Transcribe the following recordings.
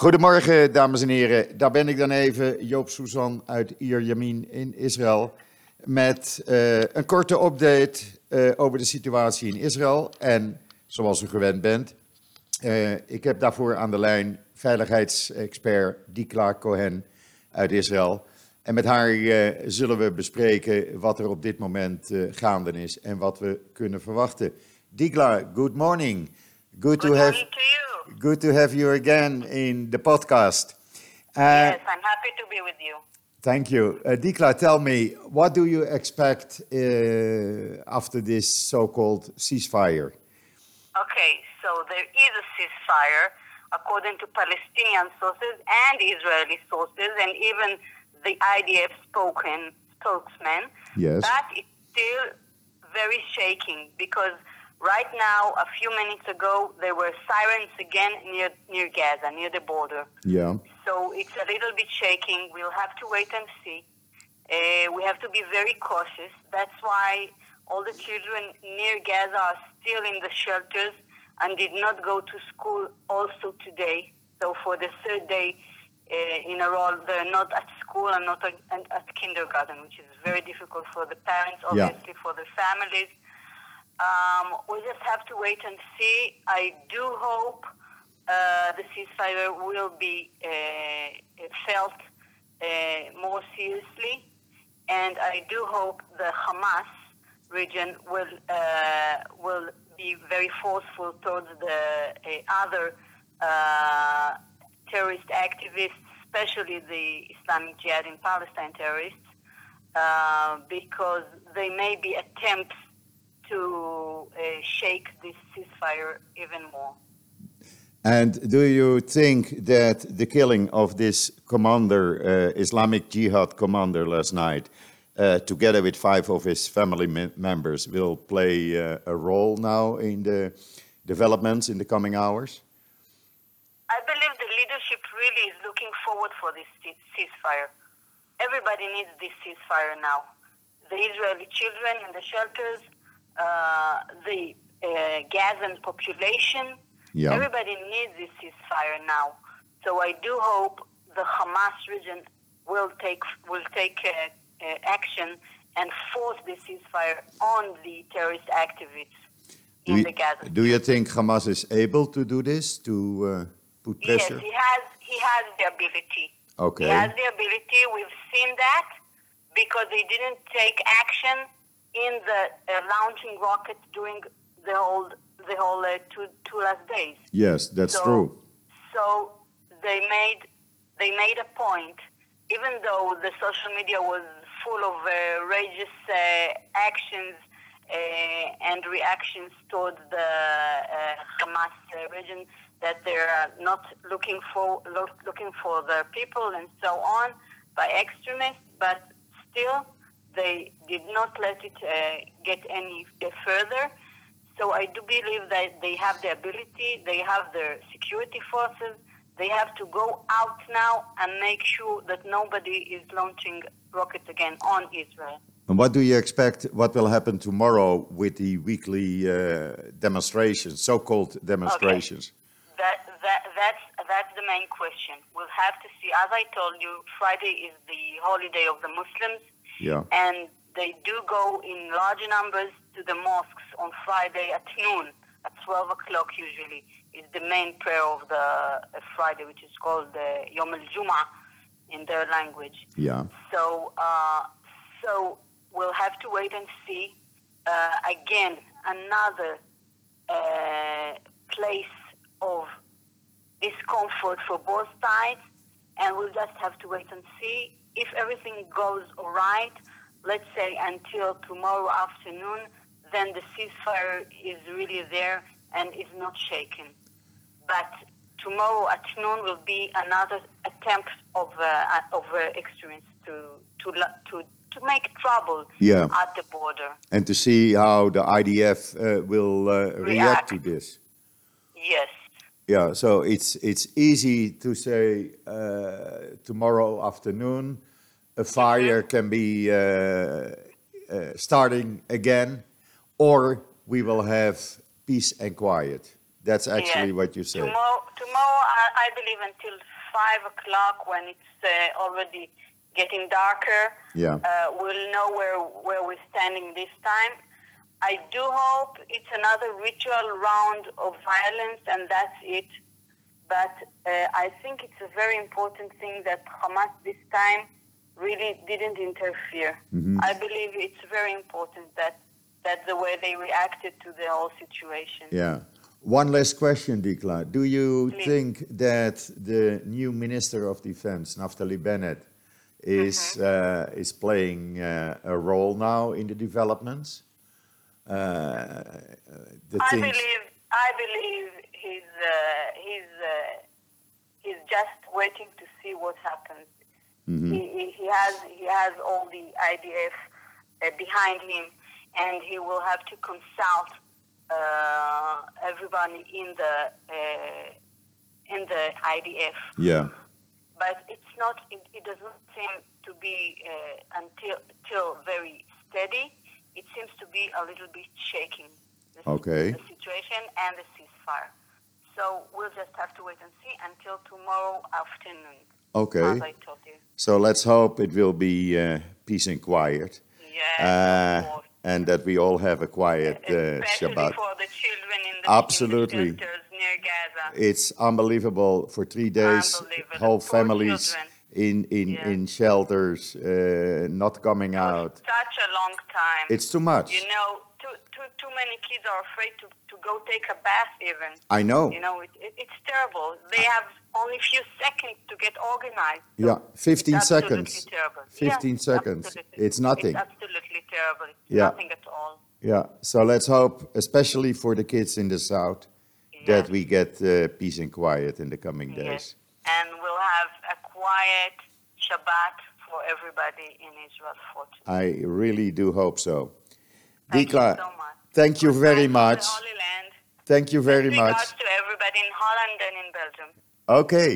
Goedemorgen, dames en heren. Daar ben ik dan even, Joop Suzan uit Iyar Yamin in Israël. Met eh, een korte update eh, over de situatie in Israël. En zoals u gewend bent, eh, ik heb daarvoor aan de lijn veiligheidsexpert Dikla Cohen uit Israël. En met haar zullen we bespreken wat er op dit moment gaande is en wat we kunnen verwachten. Dikla, good morning. Good to have to. Good to have you again in the podcast. Uh, yes, I'm happy to be with you. Thank you. Uh, Dikla, tell me, what do you expect uh, after this so-called ceasefire? Okay, so there is a ceasefire according to Palestinian sources and Israeli sources, and even the IDF spoken spokesman. Yes. But it's still very shaking because right now, a few minutes ago, there were sirens again near near Gaza, near the border. Yeah. So it's a little bit shaking. We'll have to wait and see. Uh, we have to be very cautious. That's why all the children near Gaza are still in the shelters and did not go to school also today. So for the third day uh, in a row, they're not at school and not at, at kindergarten, which is very difficult for the parents, Yeah. obviously for the families. Um, we just have to wait and see. I do hope uh, the ceasefire will be uh, felt uh, more seriously, and I do hope the Hamas region will uh, will be very forceful towards the uh, other uh, terrorist activists, especially the Islamic Jihad in Palestine terrorists, because they may be attempts to uh, shake this ceasefire even more. And do you think that the killing of this commander, uh, Islamic Jihad commander last night, uh, together with five of his family mem- members, will play uh, a role now in the developments in the coming hours? I believe the leadership really is looking forward for this ceasefire. Everybody needs this ceasefire now. The Israeli children in the shelters, the uh, Gazan population, Yeah. everybody needs this ceasefire now. So I do hope the Hamas region will take will take uh, uh, action and force the ceasefire on the terrorist activists Do in you, the Gaza. do you think Hamas is able to do this, to uh, put Yes, pressure? he has. He has the ability. Okay. He has the ability. We've seen that because they didn't take action in the uh, launching rocket during the whole the whole uh, two two last days. Yes, that's So- true. So they made they made a point, even though the social media was full of uh, outrageous uh, actions uh, and reactions towards the uh, Hamas uh, region, that they're not looking for look, looking for the people and so on by extremists, but still they did not let it uh, get any uh, further. So I do believe that they have the ability, they have their security forces, they have to go out now and make sure that nobody is launching rockets again on Israel. And what do you expect? What will happen tomorrow with the weekly uh, demonstrations, so-called demonstrations? Okay. That, that, that's, that's the main question. We'll have to see. As I told you, Friday is the holiday of the Muslims, Yeah. and they do go in large numbers to the mosques on Friday at noon, at 12 o'clock usually, is the main prayer of the uh, Friday, which is called the Yom al-Jum'ah in their language. Yeah. So, uh, so we'll have to wait and see. Uh, again, another uh, place of discomfort for both sides, and we'll just have to wait and see. If everything goes all right, let's say until tomorrow afternoon, then the ceasefire is really there and is not shaken. But tomorrow at noon will be another attempt of uh, of uh, extremists to to to to make trouble Yeah. at the border. And to see how the IDF uh, will uh, react to this. Yes. Yeah, so it's it's easy to say uh, tomorrow afternoon a fire can be uh, uh, starting again, or we will have peace and quiet. That's actually Yes. what you say. Tomorrow, tomorrow I, I believe until five o'clock when it's uh, already getting darker. Yeah. Uh, we'll know where where we're standing this time. I do hope it's another ritual round of violence and that's it. But uh, I think it's a very important thing that Hamas this time really didn't interfere. Mm-hmm. I believe it's very important that that's the way they reacted to the whole situation. Yeah. One last question, Dikla. Do you Please. think that the new Minister of Defense, Naftali Bennett, is Mm-hmm. uh, is playing uh, a role now in the developments? Uh, the I things. believe I believe he's uh, he's uh, he's just waiting to see what happens. Mhm. He, he, has he has all the IDF uh, behind him, and he will have to consult uh, everybody in the uh, in the IDF. Yeah. But it's not. It, it does not seem to be uh, until till very steady. It seems to be a little bit shaking. The, Okay. The situation and the ceasefire. So we'll just have to wait and see until tomorrow afternoon. Okay. As I told you. So let's hope it will be uh, peace and quiet, Yes, uh, and that we all have a quiet uh, Especially Shabbat. for the children in the, Absolutely. in the shelters near Gaza. It's unbelievable for three days, whole families children. In in in shelters, uh, not coming out. Such a long time. It's too much. you know, too, too, too many kids are afraid to, to go take a bath even. I know. You know, it, it, it's terrible. They have only a few seconds to get organized. Yeah, 15 It's absolutely seconds. Terrible. 15 Yes, seconds. absolutely. It's nothing. It's absolutely terrible. It's Yeah. nothing at all. Yeah. So let's hope, especially for the kids in the south, that we get uh, peace and quiet in the coming days. Yes. And we'll have a quiet Shabbat for everybody in Israel. I really do hope so. Thank Dikla, you so much. thank you very much. The Holy Land. Thank you very Regards much. to everybody in Holland and in Belgium. Okay.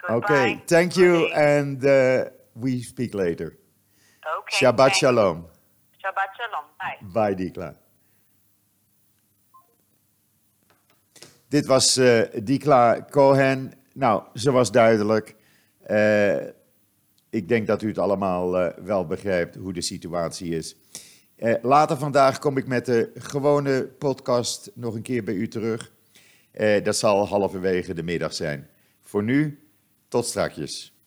Goodbye. Okay. Thank you, Good and uh, we speak later. Okay, Shabbat shalom. Shabbat shalom. Bye. Bye, Dikla. Dit was eh Dikla Cohen. Nou, ze was duidelijk. Eh, ik denk dat u het allemaal eh, wel begrijpt hoe de situatie is. Eh, later vandaag kom ik met de gewone podcast nog een keer bij u terug. Dat zal halverwege de middag zijn. Voor nu, tot strakjes.